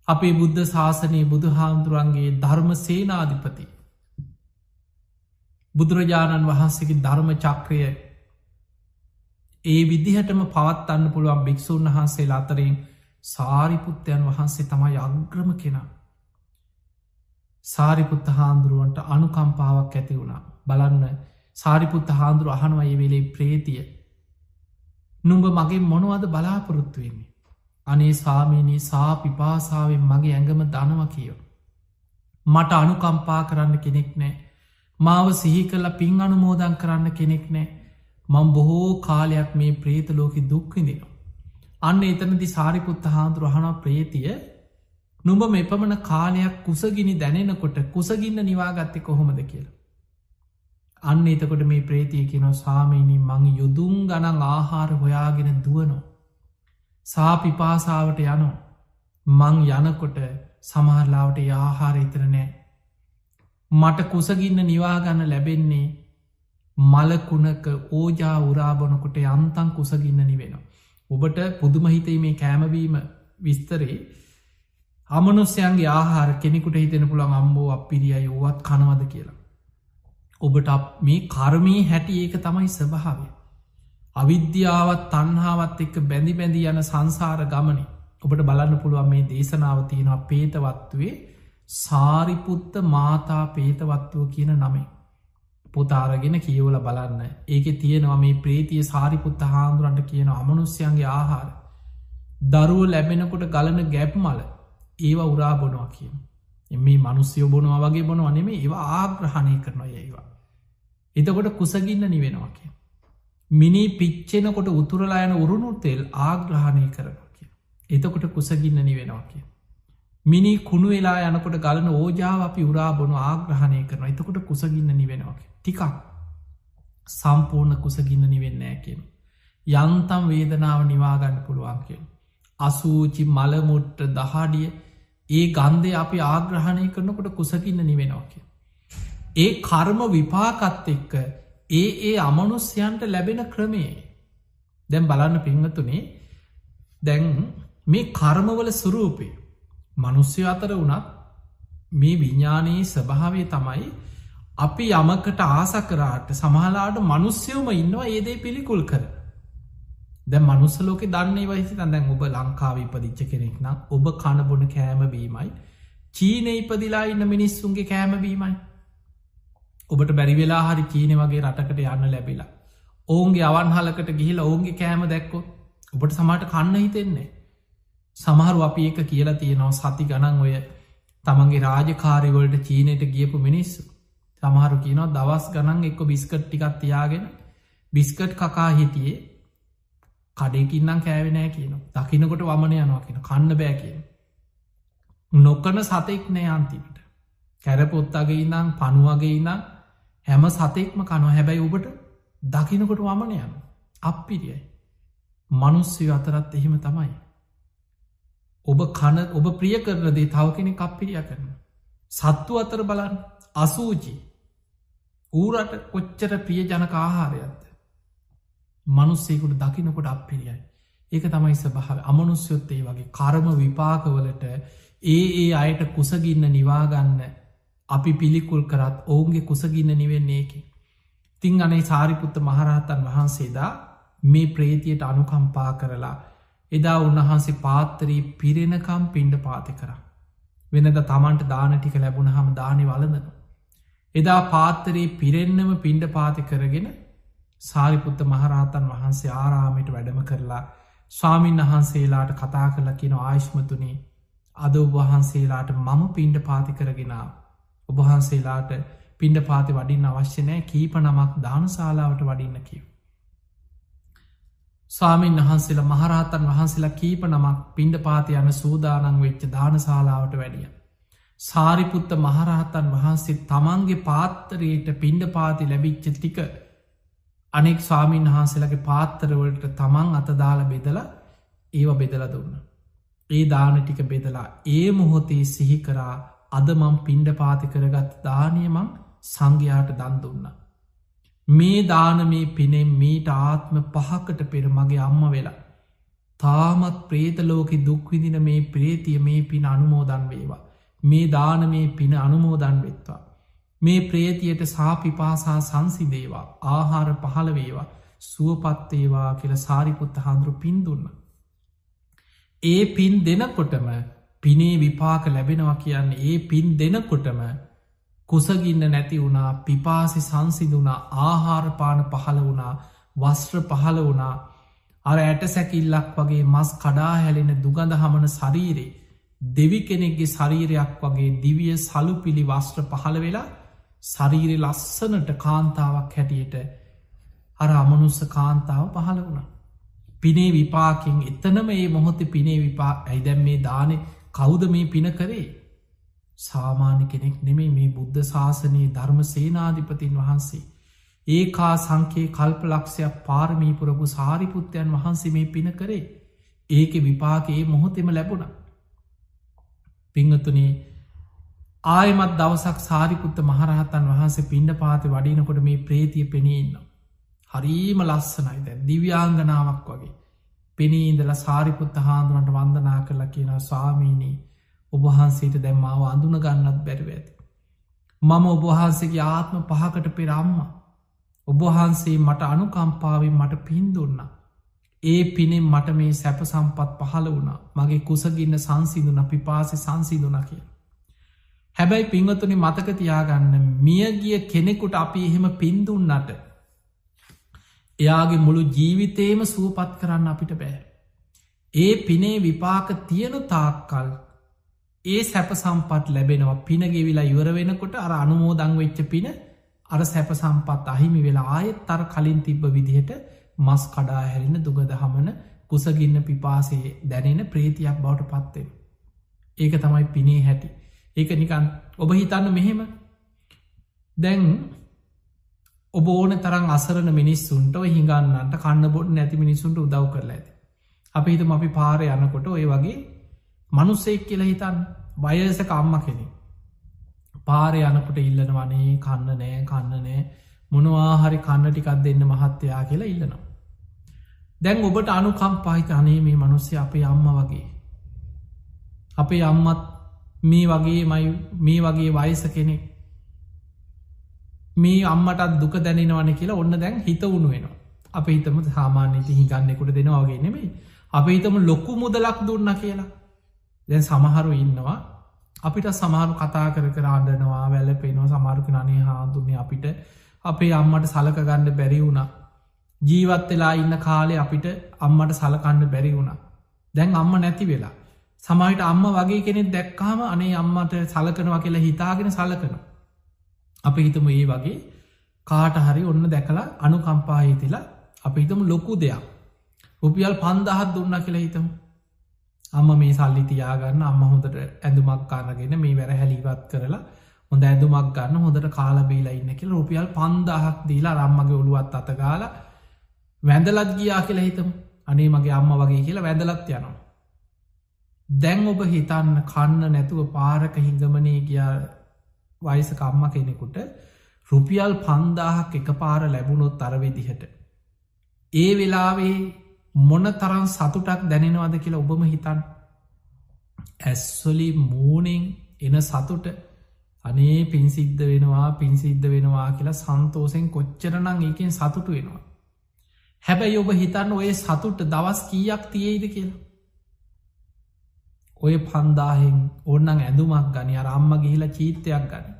අපේ බුද්ධ ශාසනයේ බුදු හාමුදුරුවන්ගේ ධර්ම සේනාධිපති බුදුරජාණන් වහන්සේගේ ධර්ම චක්‍රය ඒ විදිහටම පවත්වන්න පුළුවන් භික්‍ෂූන් වහන්සේ අතරින් සාරිපුත්තයන් වහන්සේ තමයි අග්‍රම කෙනා. සාරිපුත්ත හාන්දුරුවන්ට අනුකම්පාවක් ඇති වුණා බලන්න සාරිපුත්ත හාන්දුරු අහනුවය වෙලේ ප්‍රේතිය. නුඹ මගේ මොනවද බලාපොරොත්තු වෙන්නේ. අනේ සාමීනී සා පිපාසාාවෙන් මගේ ඇඟම දනව කියෝ. මට අනුකම්පා කරන්න කෙනෙක් නෑ මාව සිහි කල්ල පින් අනුමෝදන් කරන්න කෙනෙක් නෑ මං බොහෝ කාලයක් මේ ප්‍රේත ලෝකෙ දුක්විදිනවා. අන්න එතනදි සාරිපුත්ත හාන්දුර හන ප්‍රේතිය නුඹ මෙපමණ කාලයක් කුසගිනි දැනෙනකොට කුසගින්න නිවාගත්තෙ කොහොමද කියලා. අන්න එතකොට මේ ප්‍රේතිය කියනො සාමීනී මං යුදුම් ගනන් ආහාර හොයාගෙන දුවනෝ. සාපිපාසාවට යනෝ මං යනකොට සමහරලාවට ආහාර ඉතර නෑ මට කුසගින්න නිවාගන්න ලැබෙන්නේ මලකුණක ඕජා උරාබොනකොට යන්තන් කුසගින්න නිවෙනවා. ඔබට පුදුමහිතයි මේ කෑමවීම විස්තරේ අමනුස්්‍යයන්ගේ ආහාර කෙනෙකුට හිතෙන පුළන් අම්බෝ අපිරිියයි ඕවත් කනවද කියලා. ඔබට මේ කර්මී හැටි ඒක තමයි ස්වභාවය. අවිද්‍යාවත් තන්හාවත් එක්ක බැඳි බැඳි යන සංසාර ගමනි ඔබට බලන්න පුළුවන් මේ දේශනාව තියෙනවා පේතවත්තුවේ සාරිපුත්ත මාතා පේතවත්තුව කියන නමේ. පොතාරගෙන කියවල බලන්න ඒක තියෙනවා මේ ප්‍රේතිය සාරිපුත්ත හාමුදුරන්ට කියන අමනුස්්‍යයන්ගේ ආහාර. දරුව ලැබෙනකොට ගලන ගැප් මල ඒවා උරා බොනවා කියන. එම මනුස්්‍යයෝ බොනවා වගේ බොනවා නෙම ඒවා ආග්‍රහණය කරනවා ඒවා. එතකොට කුසගින්න නිවෙනවා කිය. මිනි පිච්චෙනකොට උතුරලායන උරුණු තෙල් ආග්‍රහණය කරනවා කිය. එතකොට කුසගින්න නිවෙනවා කිය. මිනි කුණු වෙලා යනකොට ගලන ඕජාව අපි උරා බොනු ආග්‍රහණය කරන එතකොට කුසගින්න නිවෙනවා ටිකක් සම්පූර්ණ කුසගින්න නිවෙන්නෑ කියෙන. යන්තම් වේදනාව නිවාගන්න පුළුවන් කියෙන. අසූචි මළමුට්ට දහඩිය ඒ ගන්දේ අපි ආග්‍රහණය කරනකොට කුසකින්න නිවෙනවා කිය. ඒ කර්ම විපාකත් එක්ක ඒ ඒ අමනුස්්‍යයන්ට ලැබෙන ක්‍රමේ දැම් බලන්න පිංහතුනේ දැන් මේ කර්මවල සුරූපේ මනුස්්‍ය අතර වනත් මේ විඤ්ඥානයේ ස්වභාවය තමයි අපි යමකට ආසකරාට සමහලාට මනුස්්‍යයවම ඉන්නවා ඒදේ පිළිකුල් කර. දැ මනුස්සලෝක දන්නේ වයිසි දැන් ඔබ ලංකාව ඉපදිච්ච කෙනෙක් නම් ඔබ කණබොන කෑමබීමයි චීන ඉපදිලා ඉන්න මිනිස්සුන්ගේ කෑමබීමයි ඔබට බැරිවෙලා හරි චීන වගේ රටකට යන්න ලැබිලා. ඔවුන්ගේ අවන්හලකට ගිහිල ඔවුන්ගේ කෑම දැක්කො ඔබට සමට කන්න හිතෙන්නේ සමහරු අපි එක කියලා තියෙනවා සති ගණන් ඔය තමන්ගේ රාජකාරිවලට චීනයට ගියපු මිනිස්සු. සමහරු කියනවා දවස් ගණන් එක්ක බිස්කට් ටිකත් තියාගෙන බිස්කට් කකා හිටියේ කඩයකින්නම් කෑවෙනෑ කියන දකිනකොට වමන යනවා කියන කන්න බෑ කියන නොකන සතෙක් නෑ අන්තිමට. කැරපොත්තගේ ඉන්නම් පනුවගේ ඉන්නම් හැම සතෙක්ම කනො හැබැයි ඔබට දකිනකොට වමන යන අප්පිරියයි. මනුස්්‍යය අතරත් එහෙම තමයි. ඔබ කන ඔබ ප්‍රිය කරනදේ තව කෙනෙ කප්පිරිය කරන. සත්තු අතර බලන් අසූජී ඌරට කොච්චර ප්‍රිය ජනක ආහාරයක්ද. මනුස්සෙකුට දකිනකොට අපිරියයි. ඒක තමයි ස්භාව අමනුස්යොත්තේ වගේ කරම විපාකවලට ඒ ඒ අයට කුසගින්න නිවාගන්න අපි පිළිකුල් කරත් ඔවුන්ගේ කුසගින්න නිවෙන්නේ ඒකි. තිං අනේ සාරිපුත්ත මහරහතන් වහන්සේදා මේ ප්‍රේතියට අනුකම්පා කරලා එදා උන්වහන්සේ පාත්තරී පිරෙනකම් පින්ඩ පාති කර. වෙනද තමන්ට දාන ටික ලැබුණ හම දානය වලඳන. එදා පාත්තරයේ පිරෙන්න්නම පින්ඩ පාති කරගෙන සාරිපුත්ත මහරහතන් වහන්සේ ආරාමයට වැඩම කරලා ස්වාමීන් වහන්සේලාට කතා කරලා කියන ආයිශ්මතුනේ අද ඔබවහන්සේලාට මම පින්ඩ පාති කරගෙනාව. ඔබහන්සේලාට පින්ඩ පාති වඩින් අවශ්‍යනෑ කීප නමක් දානශාලාවට වඩින්න කිව. ස්වාමීන් වහන්සේලා මහරහතන් වහන්සේලා කීප නමක් පින්ඩ පාති යන සූදානං වෙච්ච දානශාලාවට වැඩිය. සාරිපුත්ත මහරහතන් වහන්සේ තමන්ගේ පාත්තරයට පින්ඩ පාති ලැබිච්ච ටික අනෙක් ස්වාමීන් වහන්සේලගේ පාත්තරවලට තමන් අතදාල බෙදල ඒව බෙදල දුන්න. ඒ දාන ටික බෙදලා ඒ මොහොතේ සිහි කරා අදමම් පින්ඩ පාති කරගත් දානයමං සංඝයාට දන් දුන්න. මේ දානමේ පිනෙම් මීට ආත්ම පහකට පෙර මගේ අම්ම වෙලා. තාමත් ප්‍රේතලෝකෙ දුක්විදින මේ ප්‍රේතිය මේ පින අනුමෝදන් වේවා. මේ දානමේ පින අනුමෝදන් වෙත්වා. මේ ප්‍රේතියට සාපිපාසා සංසිදේවා ආහාර පහළ වේවා සුවපත්තේවා කියල සාරිපුත්ත හාන්දුරු පින් දුන්න. ඒ පින් දෙනකොටම පිනේ විපාක ලැබෙනවා කියන්නේ ඒ පින් දෙනකොටම කුසගින්න නැති වුණා පිපාසි සංසිදුනා ආහාරපාන පහළ වුණා වස්ත්‍ර පහළ වුණා අර ඇට සැකිල්ලක් වගේ මස් කඩා හැලෙන දුගඳ හමන ශරීරේ දෙවි කෙනෙක්ගේ ශරීරයක් වගේ දිවිය සලු පිළි වස්ත්‍ර පහළ වෙලා ශරීරෙ ලස්සනට කාන්තාවක් හැටියට අර අමනුස්ස කාන්තාව පහළ වුණ. පිනේ විපාකින් එතනම ඒ මොහොත පිනේ විපා ඇයිදැම් මේ දානෙ කෞුද මේ පින කරේ සාමාන්‍ය කෙනෙක් නෙමේ මේ බුද්ධ ශාසනයේ ධර්ම සේනාධිපතින් වහන්සේ. ඒකා සංකේ කල්ප ලක්ෂයක් පාරමීපුරපු සාරිපුත්තයන් වහන්සේ මේ පින කරේ ඒක විපාකයේ මොහොතෙම ලැබුණ. පිංහතුනේ ආයමත් දවසක් සාරිපුත්ත මහරහතන් වහන්සේ පින්ඩ පාති වඩිනකොට මේ ප්‍රේතිය පෙනීන්න. හරීම ලස්සනයි දැ දිව්‍යාංගනාවක් වගේ. පෙනීඉදල සාරිපුත්ත හාදුනට වන්දනා කරලා කියන ස්වාමීනී ඔබහන්සේට දැම්මාව අඳුන ගන්නත් බැරිව ඇති. මම ඔබහන්සේගේ ආත්ම පහකට පෙරම්ම. ඔබහන්සේ මට අනුකම්පාවෙන් මට පින්දුන්න. ඒ පිනෙන් මට මේ සැප සම්පත් පහළ වුණ මගේ කුසගින්න සංසිදුන පිපාසි සංසිදුන කිය. හැබැයි පිංවතුනි මතක තියාගන්න මියගිය කෙනෙකුට අපි එහෙම පින්දුන්නට එයාගේ මුළු ජීවිතේම සුවපත් කරන්න අපිට බෑ. ඒ පිනේ විපාක තියෙන තාක්කල් ඒ සැප සම්පත් ලැබෙනවා පිනගෙවිලා ඉවර වෙනකොට අර අනුමෝදං වෙච්ච පින අර සැප සම්පත් අහිමි වෙලා ආයෙත් තර කලින් තිබ්බ විදිහට මස් කඩා හැරෙන දුගද හමන කුසගින්න පිපාසේ දැනෙන ප්‍රේතියක් බවට පත්වෙන. ඒක තමයි පිනේ හැටි. ඒක නිකන් ඔබ හිතන්න මෙහෙම දැන් ඔබ ඕන තරම් අසරන මිනිස්සුන්ට හිඟන්නන්ට කන්න බොඩ් නැති මිනිසුන්ට උදව් කරලා ඇති. අපි හිතම අපි පාර යනකොට ඔය වගේ මනුස්සෙක් කියලා හිතන් වයසක අම්ම කෙනෙ. පාරය යනකොට ඉල්ලන වනේ කන්න නෑ කන්න නෑ මොනවාහරි කන්න ටිකක් දෙන්න මහත්තයා කියලා ඉල්ලනවා. දැන් ඔබට අනුකම් පහිත අනේ මේ මනුස්්‍ය අපේ අම්ම වගේ. අපේ අම්මත් මේ වගේ මයි මේ වගේ වයස කෙනෙක් මේ අම්මටත් දුක දැනෙනවන කියලා ඔන්න දැන් හිත උුණු වෙනවා අප හිතම සාමාන්‍යති හිගන්නෙකුට දෙනවාගේ නෙමේ අප හිතම ලොක්කු මුදලක් දුන්න කියලා දැන් සමහරු ඉන්නවා අපිට සමහරු කතා කර කරාණ්ඩනවා වැල පේනවා සමාරුක නනේ හාදුන්නේ අපිට අපේ අම්මට සලක ගණ්ඩ බැරි වුණා ජීවත් වෙලා ඉන්න කාලේ අපිට අම්මට සලකණ්ඩ බැරි වුණා දැන් අම්ම නැති වෙලා සමයිට අම්ම වගේ කෙනෙක් දැක්කාම අනේ අම්මට සලකනවා කියලා හිතාගෙන සලකන. අප හිතම ඒ වගේ කාට හරි ඔන්න දැකලා අනුකම්පාහිතිලා අප හිතම ලොකු දෙයක්. රුපියල් පන්දහත් දුන්න කියලා හිතම. අම්ම මේ සල්ලි තියාගන්න අම්ම හොඳට ඇඳුමක් කාරගෙන මේ වැර හැලිවත් කරලා හොඳ ඇඳුමක් ගන්න හොඳට කාලබීලා ඉන්න කියල රුපියල් පන්දහක් දීලා රම්මගේ ඔළුවත් අතගාල වැඳලත් ගියා කියලා හිතම අනේ මගේ අම්ම වගේ කියලා වැඳලත් යනවා. දැන් ඔබ හිතන්න කන්න නැතුව පාරක හිඟමනය ගියා වයිසක අම්ම කෙනෙකුට රුපියල් පන්දාහක් එක පාර ලැබුණොත් අරවිදිහට. ඒ වෙලාවේ මොන තරම් සතුටක් දැනෙනවාද කියලා ඔබම හිතන් ඇස්වලි මූනෙන් එන සතුට අනේ පින්සිද්ධ වෙනවා පින්සිද්ධ වෙනවා කියලා සන්තෝසෙන් කොච්චරනං ඒකෙන් සතුටු වෙනවා. හැබැයි ඔබ හිතන්න ඔය සතුට දවස් කීයක් තියෙයිද කියලා. ඔය පන්දාහෙන් ඔන්නන් ඇඳුමක් ගනි අර අම්ම ගිහිලා චීත්තයක් ගනි.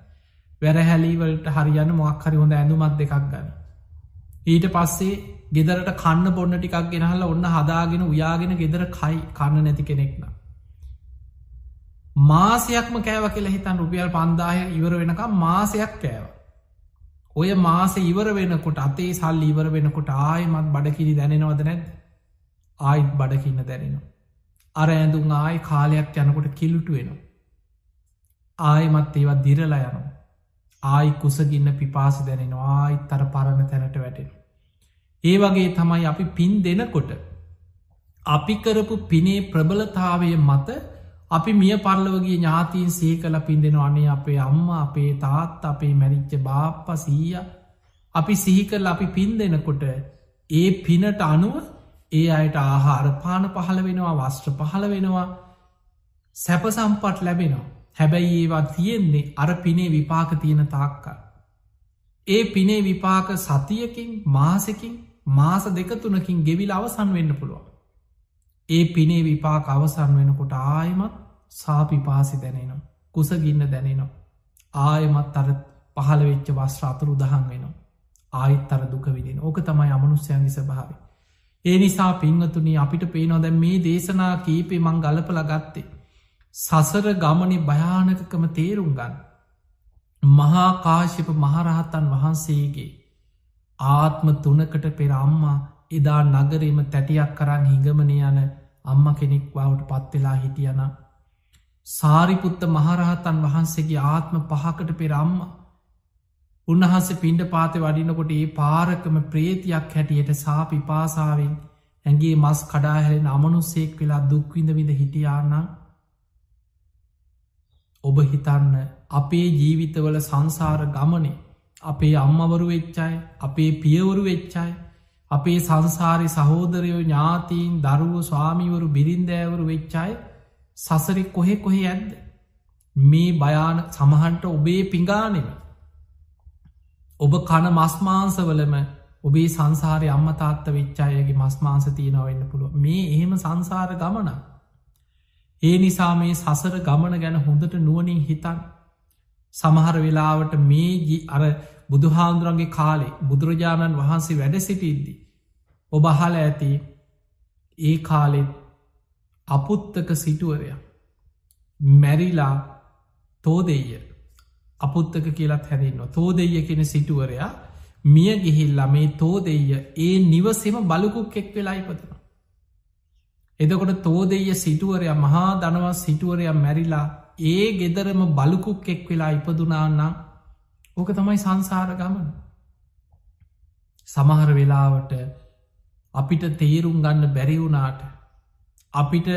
වැරහැලීවලට හරියන්න මොක්හරි හොඳ ඇඳුමත් දෙකක් ගන්න. ඊට පස්සේ ගෙදරට කන්න බොන්න ටිකක් ගෙනහල ඔන්න හදාගෙන උයාගෙන ගෙදර කයි කන්න නැති කෙනෙක්න. මාසයක්ම කෑව කියලා හිතන් රුපියල් පන්දාය ඉවර වෙනකම් මාසයක් කෑව. ඔය මාස ඉවර වෙනකොට අතේ සල් ඉවර වෙනකොට ආයමත් බඩකිරි දැනෙනවද නැද ආයිත් බඩකින්න දැනෙනවා. අර ඇඳුම් ආය කාලයක් යනකොට කිලුටු වෙනවා. ආයමත් ඒවත් දිරලා යනවා. ආයි කුසගින්න පිපාසි දැනෙනවා ආයිත් අර පරණ තැනට වැටෙන. ඒ වගේ තමයි අපි පින් දෙනකොට. අපි කරපු පිනේ ප්‍රබලතාවය මත අපි මිය පරලවගේ ඥාතීන් සේ කල පින්දෙන අනේ අපේ අම්ම අපේ තාත් අපේ මැරිච්ච බාප්ප සීය අපි සිහිකරල අපි පින් දෙනකොට ඒ පිනට අනුව ඒ අයට ආහාර පාන පහළ වෙනවා වස්ත්‍ර පහළ වෙනවා සැප සම්පට් ලැබෙනවා. හැබැයි ඒවා තියෙන්නේ අර පිනේ විපාක තියෙන තාක්කල්. ඒ පිනේ විපාක සතියකින් මාසකින් මාස දෙකතුනකින් ගෙවිල් අවසන් වෙන්න පුළුවන්. ඒ පිනේ විපාක අවසන් වෙනකොට ආයමත් සාපිපාසි දැනෙනවා. කුසගින්න දැනෙනවා. ආයමත් අර පහළ වෙච්ච වස්්‍ර අතුරු දහන් වෙනවා. ආයිත් අර දුක විදින ඕක තමයි අමනුස්්‍යයන්ගි ස්භාව. ඒ නිසා පිංහතුනි අපිට පේනොද මේ දේශනා කීපේ මං ගලපල ගත්තේ. සසර ගමනි භයානකකම තේරුම් ගන්න. මහා කාශිප මහරහතන් වහන්සේගේ ආත්ම තුනකට පෙර අම්මා එදා නගරීම තැටියක් කරන්න හිඟමන යන අම්ම කෙනෙක් වවට පත්වෙලා හිටියන. සාරිපුත්ත මහරහතන් වහන්සේගේ ආත්ම පහකට පෙර අම්ම උන්වහන්ස පින්ඩ පාත වඩිනකොට ඒ පාරකම ප්‍රේතියක් හැටියට සාපි පාසාාවෙන් ඇගේ මස් කඩාහැරෙන අමනුස්සෙක් වෙලා දුක්විඳ විඳ හිටියාන්නම් ඔබ හිතන්න අපේ ජීවිතවල සංසාර ගමනේ අපේ අම්මවරු වෙච්චයි අපේ පියවරු වෙච්චයි අපේ සංසාරි සහෝදරයෝ ඥාතීන් දරුව ස්වාමිවරු බිරින්දෑවරු වෙච්චයි සසරි කොහෙ කොහෙ ඇද්ද මේ භයාන සමහන්ට ඔබේ පිඟානෙම. ඔබ කන මස්මාංසවලම ඔබේ සංසාරය අම්මතාත්ත වෙච්චායගේ මස්මාංස තියෙනවෙන්න පුළුව මේ එහෙම සංසාර ගමනක් ඒ නිසා මේ සසර ගමන ගැන හොඳට නුවනින් හිතන් සමහර වෙලාවට මේ අර බුදුහාන්දුරන්ගේ කාලේ බුදුරජාණන් වහන්සේ වැඩ සිටිද්දි. ඔබ අහල ඇති ඒ කාලෙත් අපුත්තක සිටුවරය මැරිලා තෝදෙය අපුත්තක කියලත් හැරන්න තෝදෙය කෙන සිටුවරයා මිය ගිහිල්ලා මේ තෝදෙය ඒ නිවසෙම බලකුක් එක් වෙලා ඉපතන එදකොට තෝදෙය සිටුවරය මහා දනවස් සිටුවරය මැරිලා ඒ ගෙදරම බලුකුක් එක් වෙලා ඉපදුනාන්නම් ඕක තමයි සංසාර ගමන. සමහර වෙලාවට අපිට තේරුම් ගන්න බැරිවුනාට අපිට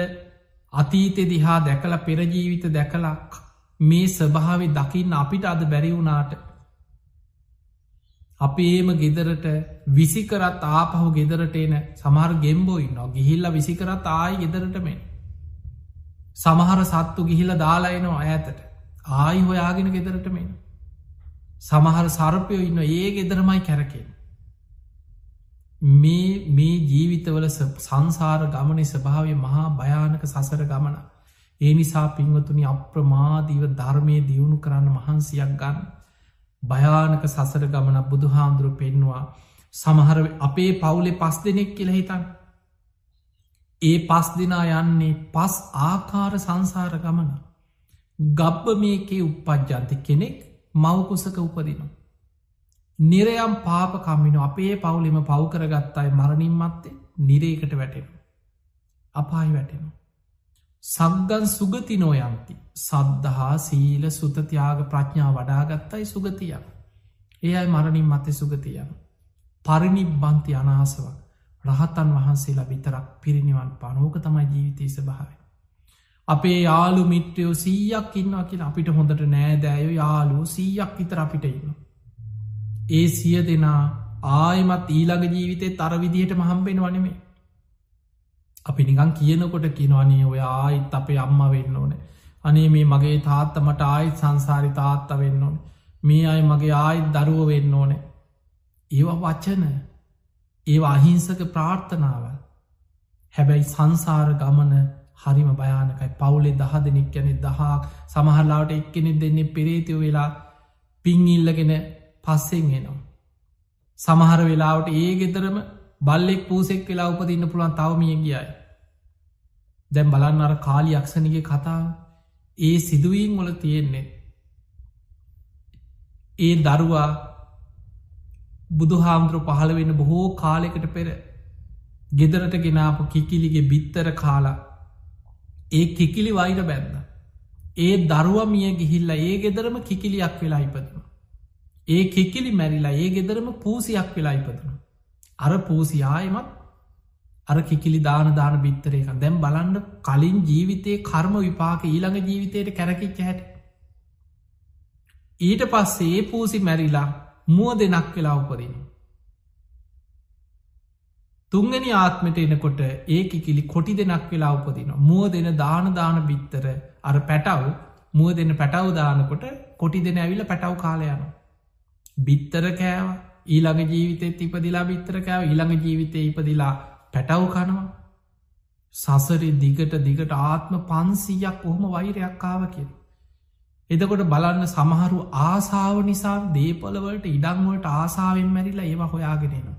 අතීතෙ දිහා දැකල පෙරජීවිත දැකලක් මේ ස්වභාව දකින්න අපිට අද බැරිවුනාට අපේම ගෙදරට විසිකරත් ආපහු ගෙදරට එන සමහර ගෙම්බෝයි නො ගිහිල්ල විසිකරත් ආයි ගෙදරටමෙන්. සමහර සත්තු ගිහිල දාලායනවා ඇතට ආයි හොයාගෙන ගෙදරටමෙන්. සමහර සරපයෝ ඉන්න ඒ ගෙදරමයි කැරකෙන්. මේ මේ ජීවිතවල සංසාර ගමන ස්භාවය මහා භයානක සසර ගමන. ඒ නිසා පින්වතුනි අප්‍රමාදීව ධර්මය දියුණු කරන්න මහන්සියක් ගන්න. භයානක සසර ගමනක් බුදු හාමුදුරු පෙන්වා සමහර අපේ පවුලෙ පස් දෙනෙක් කියල හිතන් ඒ පස් දෙනා යන්නේ පස් ආකාර සංසාර ගමන. ගබ්බ මේකේ උපපජ්ජන්ති කෙනෙක් මවකුසක උපදිනවා. නිරයම් පාපකම්මින අපේ පවුලෙම පව්කරගත්තායි මරණින් මත්තේ නිරේකට වැටෙන අපායි වැටෙනවා. සග්ගන් සුගති නොයන්ති සද්ධහා සීල සුතතියාග ප්‍රඥා වඩාගත්තයි සුගතිය. ඒ අයි මරණින් මතය සුගතියන. පරිනිබ්බන්ති අනාසවක් රහතන් වහන්සේලා විතරක් පිරිනිවන් පනෝක තමයි ජීවිතය ස්භාව. අපේ යාලු මිට්‍රයෝ සීයක් ඉන්නවා කියෙන අපිට හොඳට නෑදෑයෝ යාලු සීයක් විතර අපිට ඉන්න. ඒ සිය දෙනා ආයමත් ඊළඟ ජීවිතේ තර විදිහට මහම්බෙන වනෙමේ. අපි නිකන් කියනකොට කිනවනේ ඔය ආයිත් අපේ අම්ම වෙන්න ඕන. අනේ මේ මගේ තාත්තමට ආයිත් සංසාරි තාත්ත වෙන්න ඕන. මේ අයි මගේ ආයිත් දරුව වෙන්න ඕන. ඒවා වච්චන ඒවා අහිංසක ප්‍රාර්ථනාව හැබැයි සංසාර ගමන හරිම භයානකයි. පවුලේ දහ දෙනෙක් යනෙ දහක් සමහරලාට එක්කෙනෙ දෙන්නේ පෙරේතිව වෙලා පින් ඉල්ලගෙන පස්සෙන් එනවා. සමහර වෙලාවට ඒ ගෙතරම බල්ලෙක් පූසෙක් වෙලා උපදින්න පුළුවන් තවමිය ගියයි. දැම් බලන්න අර කාලි යක්ෂණගේ කතාව ඒ සිදුවීන් වල තියෙන්නේ. ඒ දරුවා බුදු හාමුදුරු පහළ වෙන්න බොහෝ කාලෙකට පෙර ගෙදරට ගෙනාපු කිකිලිගේ බිත්තර කාලා ඒ කිකිලි වයිට බැන්න. ඒ දරුව මිය ගිහිල්ල ඒ ගෙදරම කිකිලියක් වෙලා ඉපදන. ඒ කිකිලි මැරිලා ඒ ගෙදරම පූසියක් වෙලා ඉපදන. අර පූසියායමත් අර කිකිලි දාන දාන බිත්තරේක දැම් බලන්න කලින් ජීවිතයේ කර්ම විපාක ඊළඟ ජීවිතයට කැරකිච්ච හැට. ඊට පස්සේ ඒ පූසි මැරිලා මුව දෙනක් වෙලා උපදින. තුංගනි ආත්මට එනකොට ඒ කිකිලි කොටි දෙනක් වෙලා උපදින. මුව දෙන දාන දාන බිත්තර අර පැටව් මුව දෙන පැටව් දානකොට කොටි දෙන ඇවිල පැටව් කාලයන. බිත්තර කෑව ඊළඟ ජීවිතෙත් ඉපදිලා බිත්තර කෑව ඊළඟ ජීවිතය ඉපදිලා පැටව් කනවා සසරි දිගට දිගට ආත්ම පන්සීයක් කොහොම වෛරයක් ආව කිය. එදකොට බලන්න සමහරු ආසාාව නිසා දේපලවලට ඉඩංවලට ආසාාවෙන් මැරිලා ඒවා හොයාගෙනෙනවා.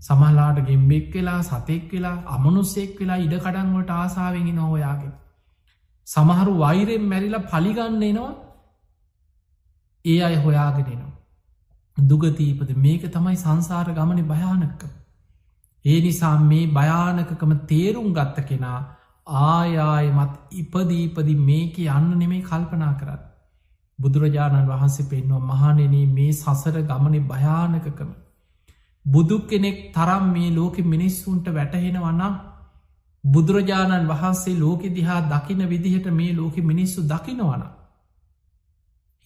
සමහලාට ගෙම්බෙක් වෙලා සතෙක් වෙලා අමනුස්සෙක් වෙලා ඉඩ කඩන්වට ආසාාවෙන් නොහොයාගෙන. සමහරු වෛරෙන් මැරිලා පලිගන්න එනවා ඒ අය හොයාගෙනෙනවා. දුගතීපද මේක තමයි සංසාර ගමන භයානක්කම. ඒ නිසා මේ භයානකකම තේරුම් ගත්ත කෙනා ආයායමත් ඉපදීපදි මේක යන්න නෙමේ කල්පනා කරන්න. බුදුරජාණන් වහන්සේ පෙන්වා මහනෙන මේ සසර ගමන භයානකකම. බුදු කෙනෙක් තරම් මේ ලෝකෙ මිනිස්සුන්ට වැටහෙනවන්නම් බුදුරජාණන් වහන්සේ ලෝකෙ දිහා දකින විදිහට මේ ලෝකෙ මිනිස්සු දකිනවන.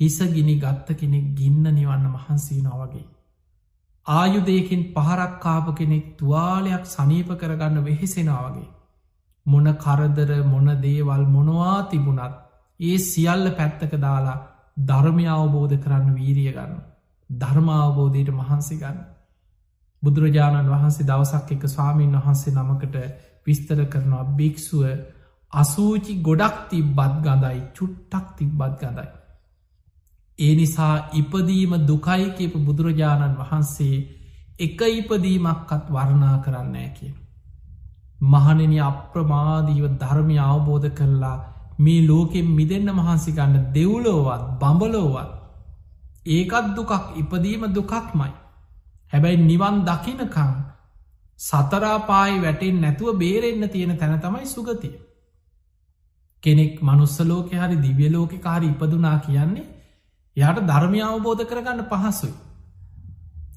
හිස ගිනි ගත්ත කෙනෙක් ගින්න නිවන්න මහන්සී නොවගේ. ආයුදයකින් පහරක්කාප කෙනෙක් තුවාලයක් සනීප කරගන්න වෙහෙසෙනාවගේ. මොන කරදර මොන දේවල් මොනවා තිබුණත් ඒ සියල්ල පැත්තක දාලා ධර්මය අවබෝධ කරන්න වීරිය ගන්න. ධර්මාවබෝධයට මහන්සි ගන්න. බුදුරජාණන් වහන්සේ දවසක් එක ස්වාමීන් වහන්සේ නමකට විස්තර කරනවා භික්‍ෂුව අසූචි ගොඩක් තිබ්බත් ගඳයි චුට්ටක් තිබ්බත් ගඳයි. ඒ නිසා ඉපදීම දුකයි කියපු බුදුරජාණන් වහන්සේ එක ඉපදීමක්කත් වර්ණා කරන්නෑ කිය. මහනෙන අප්‍රමාදීව ධර්මය අවබෝධ කරලා මේ ලෝකෙන් මිදන්න මහන්සි ගන්න දෙව්ලෝවත් බඹලෝවත් ඒකත් දුකක් ඉපදීම දුකක්මයි. හැබැයි නිවන් දකිනකං සතරාපායි වැටෙන් නැතුව බේරෙන්න්න තියෙන තැන තමයි සුගතිය. කෙනෙක් මනුස්සලෝක හරි දිව්‍යලෝක කාරි ඉපදුනා කියන්නේ යාට ධර්මය අවබෝධ කරගන්න පහසුයි.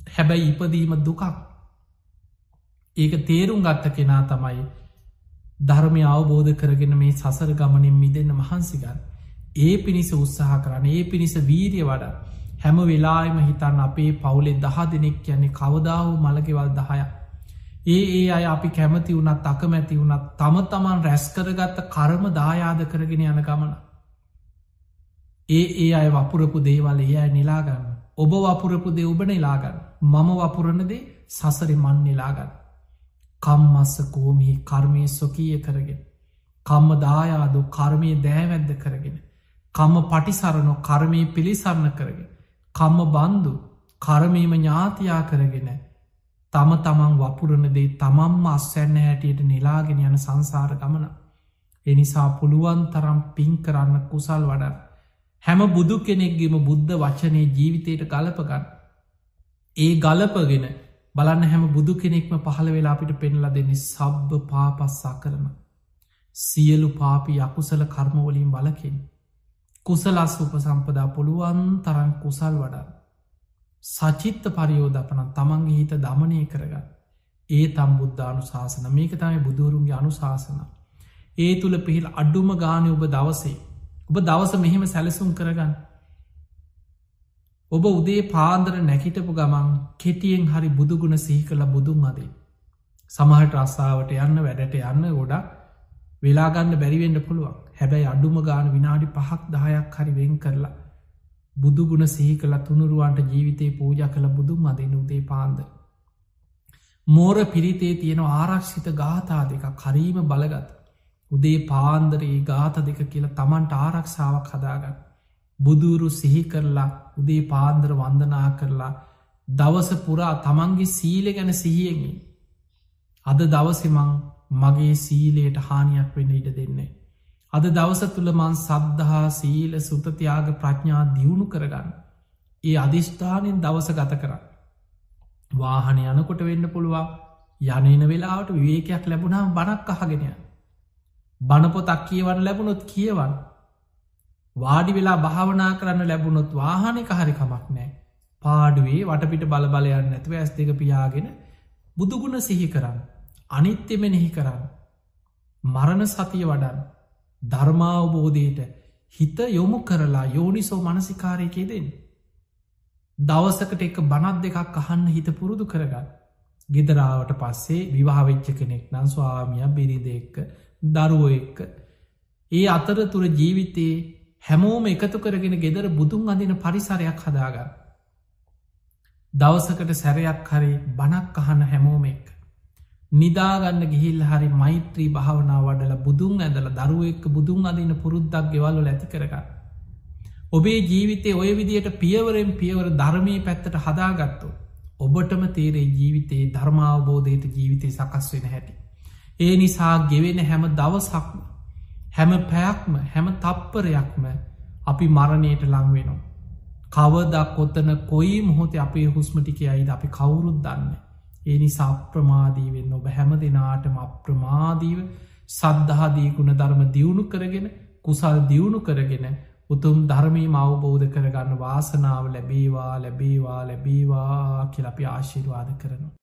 හැබැයි ඉපදීම දුකක්. ඒක තේරුම් ගත්ත කෙනා තමයි ධර්මය අවබෝධ කරගෙන මේ සසර ගමනින් මිදන්න මහන්සිගන්න. ඒ පිණිස උත්සාහ කරන්න ඒ පිණිස වීරිය වඩ හැම වෙලාම හිතන්න අපේ පවුලේ දහ දෙනෙක් කියන්නේ කවදාව මළගෙවල් දහය. ඒ ඒ අය අපි කැමති වුණත් අකමැති වුණත් තම තමන් රැස් කරගත්ත කරම දායාද කරගෙන යන ගමන. ඒ ඒ අය වපුරපු දේවල් ඒ අය නිලාගන්න. ඔබ වපුරපු දේ ඔබ නිලාගන්න. මම වපුරණදේ සසරි මන් නිලාගන්න. කම්මස්ස කෝමිහි කර්මය ස්වකීය කරගෙන. කම්ම දායාදු කර්මය දෑවැද්ද කරගෙන. කම්ම පටිසරණො කර්මය පිළිසරණ කරගෙන. කම්ම බන්දු කරමීම ඥාතියා කරගෙන. තම තමන් වපුරණදේ තමම්ම අස්වැන්න හැටියට නිලාගෙන යන සංසාර ගමන. එනිසා පුළුවන් තරම් පින් කරන්න කුසල් වඩන්න. හැම බුදු කෙනෙක්ගේම බුද්ධ වචනය ජීවිතයට ගලපගන්න. ඒ ගලපගෙන බලන්න හැම බුදු කෙනෙක්ම පහළ වෙලා අපිට පෙන්ලා දෙන්නේ සබ්බ පාපස්සා කරන. සියලු පාපි යකුසල කර්මවලින් බලකින්. කුසලස් උපසම්පදා පුළුවන් තරන් කුසල් වඩා. සචිත්ත පරියෝධපන තමන්ගේ හිත දමනය කරගන්න. ඒ තම් බුද්ධානු ශාසන මේක තමයි බුදුරුන්ගේ අනුශාසන. ඒ තුළ පිහිල් අඩුම ගානය ඔබ දවසේ ඔබ දවස මෙහෙම සැලසුම් කරගන්න ඔබ උදේ පාන්දර නැකිටපු ගමන් කෙටියෙන් හරි බුදුගුණ සිහි කළ බුදුන් අදේ සමහට රස්සාාවට යන්න වැඩට යන්න ගොඩක් වෙලාගන්න බැරිවෙන්න පුළුවන් හැබැයි අඩුම ගාන විනාඩි පහක් දහයක් හරි වෙන් කරලා බුදුගුණ සිහි කළ තුනුරුවන්ට ජීවිතය පූජ කළ බුදුන් අදෙන උදේ පාන්ද. මෝර පිරිතේ තියෙන ආරක්ෂිත ගාථා දෙක කරීම බලගත්. උදේ පාන්දරයේ ගාථ දෙක කියලා තමන්ට ආරක්ෂාවක් හදාගන්න. බුදුරු සිහි කරලා උදේ පාන්දර වන්දනා කරලා දවස පුරා තමන්ගේ සීල ගැන සිහියෙන්ගින්. අද දවසෙමං මගේ සීලයට හානියක් වෙන්න ඉඩ දෙන්නේ. අද දවස තුළ මන් සද්ධහා සීල සුතතියාග ප්‍රඥා දියුණු කරගන්න. ඒ අධිෂ්ඨානෙන් දවස ගත කර. වාහන යනකොට වෙන්න පුළුවන් යනන වෙලාවට විවේකයක් ලැබුණා බණක් අහගෙනය. බණපොතක් කියවන ලැබුණොත් කියවන්. වාඩි වෙලා භාවනා කරන්න ලැබුණොත් වාහනක හරි කමක් නෑ. පාඩුවේ වටපිට බලබලයන්න ඇතුව ඇස් දෙක පියාගෙන බුදුගුණ සිහි කරන්න. අනිත්‍යම නෙහි කරන්න. මරණ සතිය වඩන්න ධර්මාවබෝධයට හිත යොමු කරලා යෝනිසෝ මනසිකාරයකේ දෙන්න. දවසකට එක බනත් දෙකක් අහන්න හිත පුරුදු කරගන්න. ගෙදරාවට පස්සේ විවාවෙච්ච කෙනෙක් නම් ස්වාමිය බිරිද එක්ක දරුවෝ එක්ක ඒ අතර තුර ජීවිතයේ හැමෝම එකතු කරගෙන ගෙදර බුදුන් අඳන පරිසරයක් හදාගන්න. දවසකට සැරයක් හරි බනක් අහන්න හැමෝම එක්. නිදාගන්න ගිහිල් හරි මෛත්‍රී භාවනා වඩල බුදුන් ඇදල දරුවෙක් බුදුන් අදින්න පුරුද්දක් ගෙවල්ල ඇති කරගන්න. ඔබේ ජීවිතය ඔය විදියට පියවරෙන් පියවර ධර්මී පැත්තට හදාගත්තු. ඔබටම තේරේ ජීවිතයේ ධර්මාවබෝධයට ජීවිතය සකස් වෙන හැටි. ඒ නිසා ගෙවෙන හැම දවසක්ම හැම පැයක්ම හැම තප්පරයක්ම අපි මරණයට ලංවෙනවා. කවදක් ඔත්තන කොයි මොහොතේ අපේ හුස්මටික අයිද අපි කවුරුත් දන්නේ. ඒ නිසා අප්‍රමාදීවෙන් ඔබ හැම දෙනාටම අප්‍රමාදීව සද්ධහාදී ගුණ ධර්ම දියුණු කරගෙන කුසල් දියුණු කරගෙන උතුම් ධර්මී මවබෝධ කරගන්න වාසනාව ලැබේවා ලැබේවා ලැබේවා කියලපි ආශිර්වාද කරනවා.